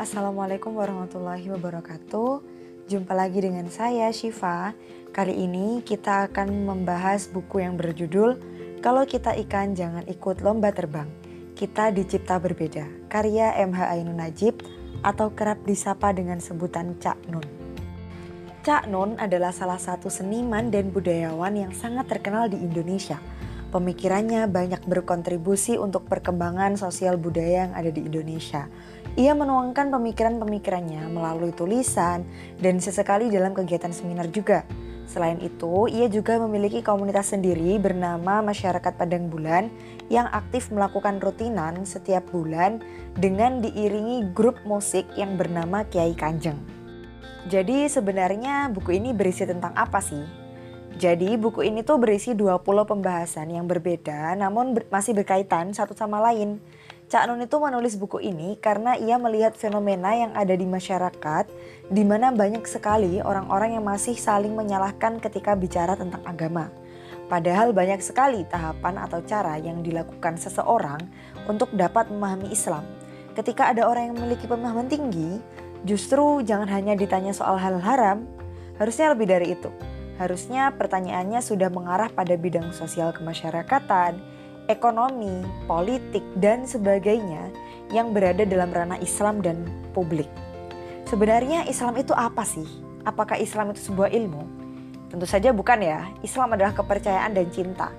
Assalamualaikum warahmatullahi wabarakatuh. Jumpa lagi dengan saya Shiva. Kali ini kita akan membahas buku yang berjudul Kalau Kita Ikan Jangan Ikut Lomba Terbang. Kita Dicipta Berbeda, karya MH Ainun Najib atau kerap disapa dengan sebutan Cak Nun. Cak Nun adalah salah satu seniman dan budayawan yang sangat terkenal di Indonesia. Pemikirannya banyak berkontribusi untuk perkembangan sosial budaya yang ada di Indonesia. Ia menuangkan pemikiran-pemikirannya melalui tulisan dan sesekali dalam kegiatan seminar juga. Selain itu, ia juga memiliki komunitas sendiri bernama Masyarakat Padang Bulan yang aktif melakukan rutinan setiap bulan dengan diiringi grup musik yang bernama Kiai Kanjeng. Jadi sebenarnya buku ini berisi tentang apa sih? Jadi buku ini tuh berisi 20 pembahasan yang berbeda namun ber masih berkaitan satu sama lain. Cak Nun itu menulis buku ini karena ia melihat fenomena yang ada di masyarakat di mana banyak sekali orang-orang yang masih saling menyalahkan ketika bicara tentang agama. Padahal banyak sekali tahapan atau cara yang dilakukan seseorang untuk dapat memahami Islam. Ketika ada orang yang memiliki pemahaman tinggi, justru jangan hanya ditanya soal hal haram, harusnya lebih dari itu. Harusnya pertanyaannya sudah mengarah pada bidang sosial kemasyarakatan, ekonomi, politik, dan sebagainya yang berada dalam ranah Islam dan publik. Sebenarnya Islam itu apa sih? Apakah Islam itu sebuah ilmu? Tentu saja bukan ya. Islam adalah kepercayaan dan cinta.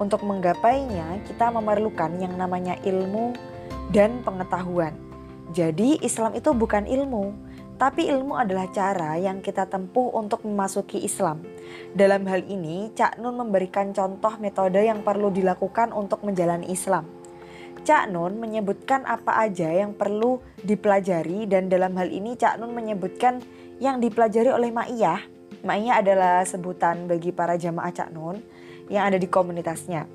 Untuk menggapainya, kita memerlukan yang namanya ilmu dan pengetahuan. Jadi, Islam itu bukan ilmu, tapi ilmu adalah cara yang kita tempuh untuk memasuki Islam. Dalam hal ini, Cak Nun memberikan contoh metode yang perlu dilakukan untuk menjalani Islam. Cak Nun menyebutkan apa aja yang perlu dipelajari dan dalam hal ini Cak Nun menyebutkan yang dipelajari oleh Ma'iyah. Ma'iyah adalah sebutan bagi para jamaah Cak Nun yang ada di komunitasnya.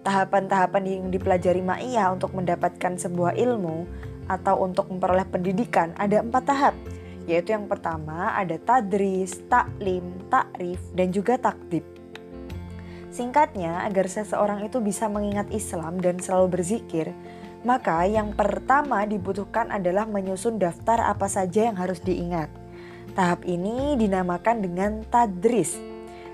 Tahapan-tahapan yang dipelajari Ma'iyah untuk mendapatkan sebuah ilmu atau untuk memperoleh pendidikan ada empat tahap yaitu yang pertama ada tadris, taklim, takrif, dan juga takdib. Singkatnya, agar seseorang itu bisa mengingat Islam dan selalu berzikir, maka yang pertama dibutuhkan adalah menyusun daftar apa saja yang harus diingat. Tahap ini dinamakan dengan tadris.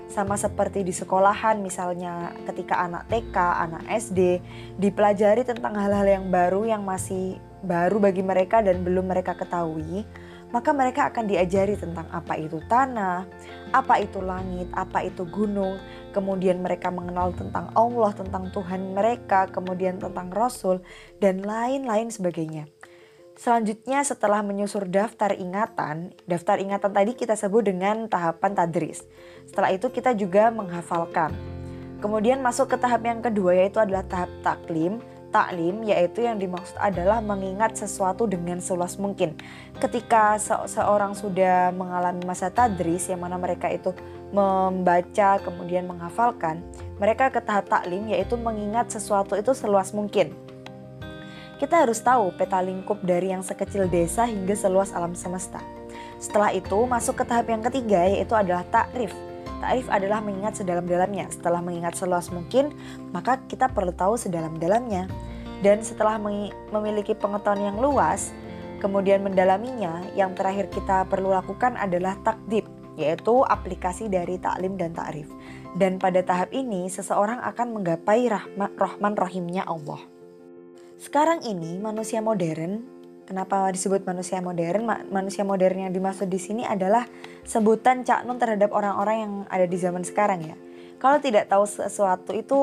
Sama seperti di sekolahan misalnya ketika anak TK, anak SD dipelajari tentang hal-hal yang baru yang masih baru bagi mereka dan belum mereka ketahui, maka mereka akan diajari tentang apa itu tanah, apa itu langit, apa itu gunung, kemudian mereka mengenal tentang Allah, tentang Tuhan mereka, kemudian tentang Rasul, dan lain-lain sebagainya. Selanjutnya setelah menyusur daftar ingatan, daftar ingatan tadi kita sebut dengan tahapan tadris. Setelah itu kita juga menghafalkan. Kemudian masuk ke tahap yang kedua yaitu adalah tahap taklim, taklim yaitu yang dimaksud adalah mengingat sesuatu dengan seluas mungkin. Ketika se seorang sudah mengalami masa tadris yang mana mereka itu membaca kemudian menghafalkan, mereka ke tahap taklim yaitu mengingat sesuatu itu seluas mungkin. Kita harus tahu peta lingkup dari yang sekecil desa hingga seluas alam semesta. Setelah itu masuk ke tahap yang ketiga yaitu adalah takrif Ta'rif adalah mengingat sedalam-dalamnya. Setelah mengingat seluas mungkin, maka kita perlu tahu sedalam-dalamnya. Dan setelah memiliki pengetahuan yang luas, kemudian mendalaminya, yang terakhir kita perlu lakukan adalah takdib, yaitu aplikasi dari taklim dan ta'rif. Dan pada tahap ini, seseorang akan menggapai rahman rahimnya Allah. Sekarang ini manusia modern Kenapa disebut manusia modern? Manusia modern yang dimaksud di sini adalah sebutan Cak Nun terhadap orang-orang yang ada di zaman sekarang ya. Kalau tidak tahu sesuatu itu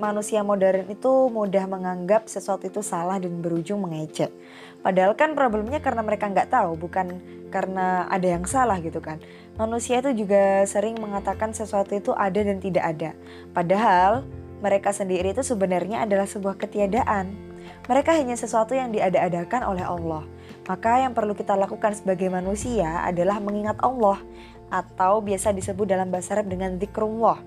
manusia modern itu mudah menganggap sesuatu itu salah dan berujung mengejek. Padahal kan problemnya karena mereka nggak tahu, bukan karena ada yang salah gitu kan. Manusia itu juga sering mengatakan sesuatu itu ada dan tidak ada. Padahal mereka sendiri itu sebenarnya adalah sebuah ketiadaan mereka hanya sesuatu yang diada-adakan oleh Allah. Maka yang perlu kita lakukan sebagai manusia adalah mengingat Allah atau biasa disebut dalam bahasa Arab dengan zikrullah.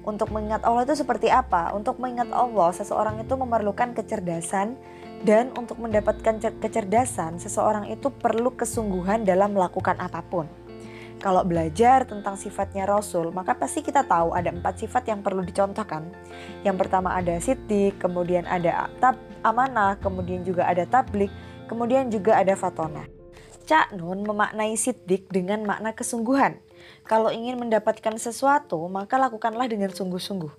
Untuk mengingat Allah itu seperti apa? Untuk mengingat Allah, seseorang itu memerlukan kecerdasan dan untuk mendapatkan kecerdasan, seseorang itu perlu kesungguhan dalam melakukan apa pun. Kalau belajar tentang sifatnya Rasul, maka pasti kita tahu ada empat sifat yang perlu dicontohkan. Yang pertama ada sidik, kemudian ada tab, amanah, kemudian juga ada tablik, kemudian juga ada fatona. Cak Nun memaknai sidik dengan makna kesungguhan. Kalau ingin mendapatkan sesuatu, maka lakukanlah dengan sungguh-sungguh.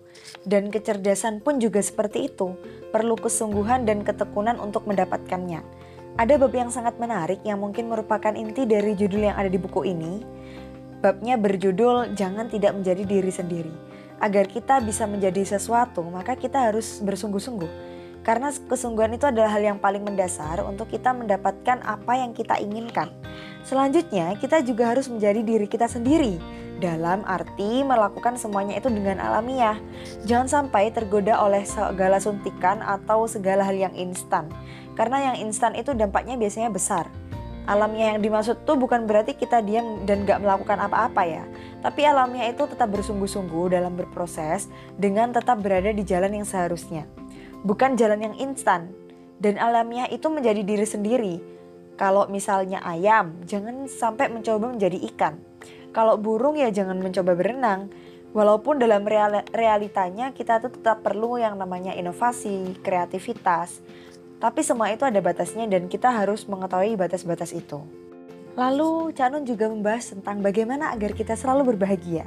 Dan kecerdasan pun juga seperti itu, perlu kesungguhan dan ketekunan untuk mendapatkannya. Ada bab yang sangat menarik yang mungkin merupakan inti dari judul yang ada di buku ini. Babnya berjudul "Jangan Tidak Menjadi Diri Sendiri". Agar kita bisa menjadi sesuatu, maka kita harus bersungguh-sungguh karena kesungguhan itu adalah hal yang paling mendasar untuk kita mendapatkan apa yang kita inginkan. Selanjutnya, kita juga harus menjadi diri kita sendiri. Dalam arti melakukan semuanya itu dengan alamiah. Jangan sampai tergoda oleh segala suntikan atau segala hal yang instan. Karena yang instan itu dampaknya biasanya besar. Alamiah yang dimaksud tuh bukan berarti kita diam dan gak melakukan apa-apa ya. Tapi alamiah itu tetap bersungguh-sungguh dalam berproses dengan tetap berada di jalan yang seharusnya bukan jalan yang instan. Dan alamiah itu menjadi diri sendiri. Kalau misalnya ayam, jangan sampai mencoba menjadi ikan. Kalau burung ya jangan mencoba berenang. Walaupun dalam realitanya kita tuh tetap perlu yang namanya inovasi, kreativitas. Tapi semua itu ada batasnya dan kita harus mengetahui batas-batas itu. Lalu Cak Nun juga membahas tentang bagaimana agar kita selalu berbahagia.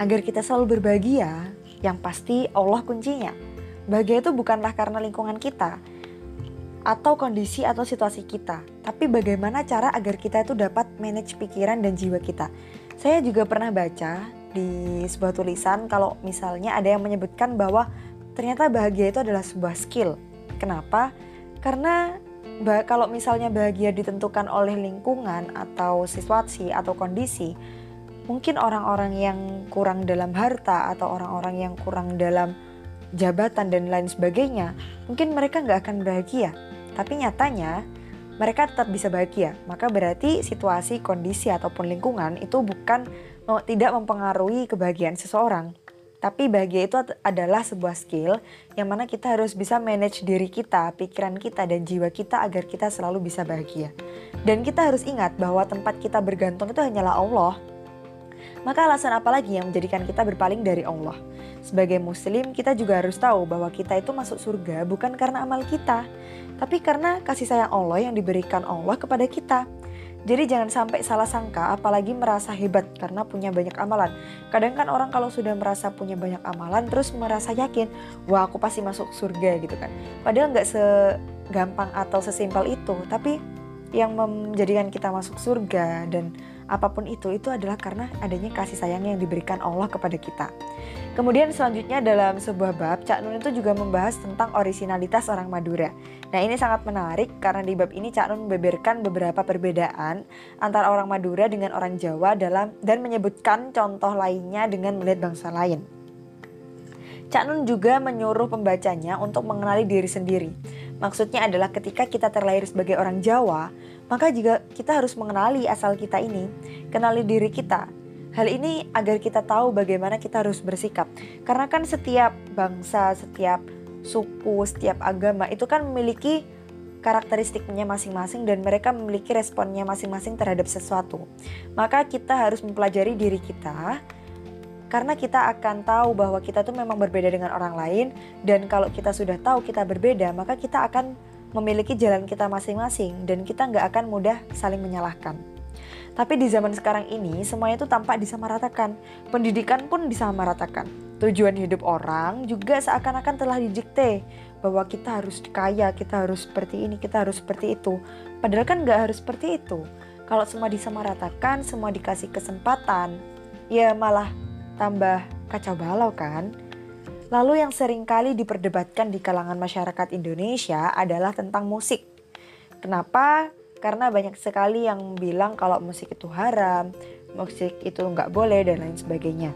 Agar kita selalu berbahagia, yang pasti Allah kuncinya. Bahagia itu bukanlah karena lingkungan kita atau kondisi atau situasi kita, tapi bagaimana cara agar kita itu dapat manage pikiran dan jiwa kita. Saya juga pernah baca di sebuah tulisan kalau misalnya ada yang menyebutkan bahwa ternyata bahagia itu adalah sebuah skill. Kenapa? Karena kalau misalnya bahagia ditentukan oleh lingkungan atau situasi atau kondisi, mungkin orang-orang yang kurang dalam harta atau orang-orang yang kurang dalam jabatan dan lain sebagainya, mungkin mereka nggak akan bahagia. Tapi nyatanya mereka tetap bisa bahagia. Maka berarti situasi, kondisi ataupun lingkungan itu bukan tidak mempengaruhi kebahagiaan seseorang. Tapi bahagia itu adalah sebuah skill yang mana kita harus bisa manage diri kita, pikiran kita, dan jiwa kita agar kita selalu bisa bahagia. Dan kita harus ingat bahwa tempat kita bergantung itu hanyalah Allah. Maka alasan apa lagi yang menjadikan kita berpaling dari Allah? Sebagai muslim, kita juga harus tahu bahwa kita itu masuk surga bukan karena amal kita, tapi karena kasih sayang Allah yang diberikan Allah kepada kita. Jadi jangan sampai salah sangka apalagi merasa hebat karena punya banyak amalan. Kadang kan orang kalau sudah merasa punya banyak amalan terus merasa yakin, wah aku pasti masuk surga gitu kan. Padahal nggak segampang atau sesimpel itu, tapi yang menjadikan kita masuk surga dan apa pun itu itu adalah karena adanya kasih sayang yang diberikan Allah kepada kita. Kemudian selanjutnya dalam sebuah bab Cak Nun itu juga membahas tentang originalitas orang Madura. Nah ini sangat menarik karena di bab ini Cak Nun membeberkan beberapa perbedaan antara orang Madura dengan orang Jawa dalam dan menyebutkan contoh lainnya dengan melihat bangsa lain. Cak Nun juga menyuruh pembacanya untuk mengenali diri sendiri. Maksudnya adalah ketika kita terlahir sebagai orang Jawa, maka juga kita harus mengenali asal kita ini, kenali diri kita, Hal ini agar kita tahu bagaimana kita harus bersikap. Karena kan setiap bangsa, setiap suku, setiap agama itu kan memiliki karakteristiknya masing-masing dan mereka memiliki responnya masing-masing terhadap sesuatu. Maka kita harus mempelajari diri kita karena kita akan tahu bahwa kita tuh memang berbeda dengan orang lain dan kalau kita sudah tahu kita berbeda maka kita akan memiliki jalan kita masing-masing dan kita nggak akan mudah saling menyalahkan. Tapi di zaman sekarang ini semuanya itu tampak disamaratakan. Pendidikan pun disamaratakan. Tujuan hidup orang juga seakan-akan telah didikte bahwa kita harus kaya, kita harus seperti ini, kita harus seperti itu. Padahal kan nggak harus seperti itu. Kalau semua disamaratakan, semua dikasih kesempatan, ya malah tambah kacau balau kan. Lalu yang sering kali diperdebatkan di kalangan masyarakat Indonesia adalah tentang musik. Kenapa karena banyak sekali yang bilang kalau musik itu haram, musik itu nggak boleh dan lain sebagainya.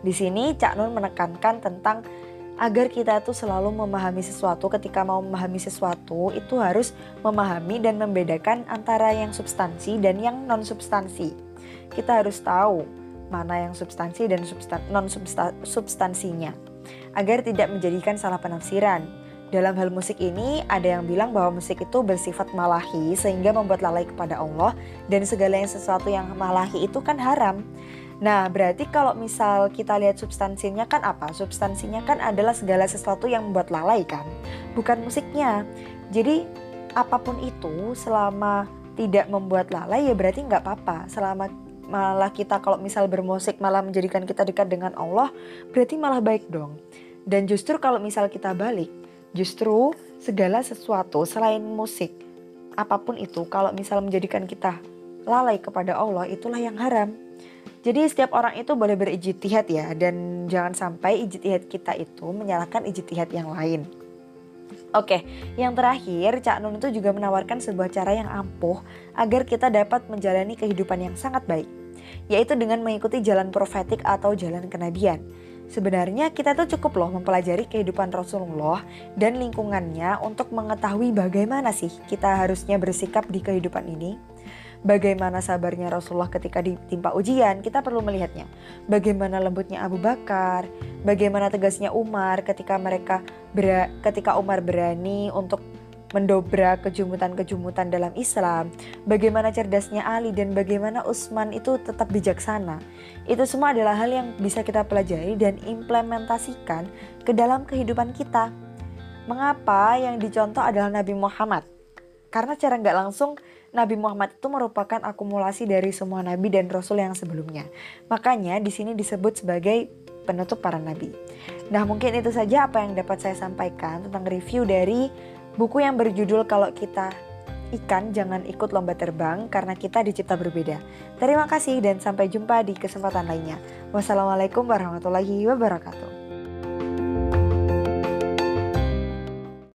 Di sini Cak Nun menekankan tentang agar kita tuh selalu memahami sesuatu ketika mau memahami sesuatu itu harus memahami dan membedakan antara yang substansi dan yang non substansi. Kita harus tahu mana yang substansi dan substan non substansinya agar tidak menjadikan salah penafsiran. Dalam hal musik ini, ada yang bilang bahwa musik itu bersifat malahi sehingga membuat lalai kepada Allah dan segala yang sesuatu yang malahi itu kan haram. Nah, berarti kalau misal kita lihat substansinya kan apa? Substansinya kan adalah segala sesuatu yang membuat lalai kan, bukan musiknya. Jadi apa pun itu selama tidak membuat lalai ya berarti nggak apa-apa. Selama malah kita kalau misal bermusik malah menjadikan kita dekat dengan Allah, berarti malah baik dong. Dan justru kalau misal kita balik, justru segala sesuatu selain musik, apa pun itu kalau misal menjadikan kita lalai kepada Allah itulah yang haram. Jadi setiap orang itu boleh berijtihad ya dan jangan sampai ijtihad kita itu menyalahkan ijtihad yang lain. Oke, yang terakhir Cak Nun itu juga menawarkan sebuah cara yang ampuh agar kita dapat menjalani kehidupan yang sangat baik, yaitu dengan mengikuti jalan profetik atau jalan kenabian. Sebenarnya kita tuh cukup loh mempelajari kehidupan Rasulullah dan lingkungannya untuk mengetahui bagaimana sih kita harusnya bersikap di kehidupan ini. Bagaimana sabarnya Rasulullah ketika ditimpa ujian, kita perlu melihatnya. Bagaimana lembutnya Abu Bakar, bagaimana tegasnya Umar ketika mereka ketika Umar berani untuk mendobrak kejumutan-kejumutan dalam Islam, bagaimana cerdasnya Ali dan bagaimana Utsman itu tetap bijaksana. Itu semua adalah hal yang bisa kita pelajari dan implementasikan ke dalam kehidupan kita. Mengapa yang dicontoh adalah Nabi Muhammad? Karena cara nggak langsung Nabi Muhammad itu merupakan akumulasi dari semua nabi dan rasul yang sebelumnya. Makanya di sini disebut sebagai penutup para nabi. Nah, mungkin itu saja apa yang dapat saya sampaikan tentang review dari Buku yang berjudul Kalau Kita Ikan Jangan Ikut Lomba Terbang karena kita dicipta berbeda. Terima kasih dan sampai jumpa di kesempatan lainnya. Wassalamualaikum warahmatullahi wabarakatuh.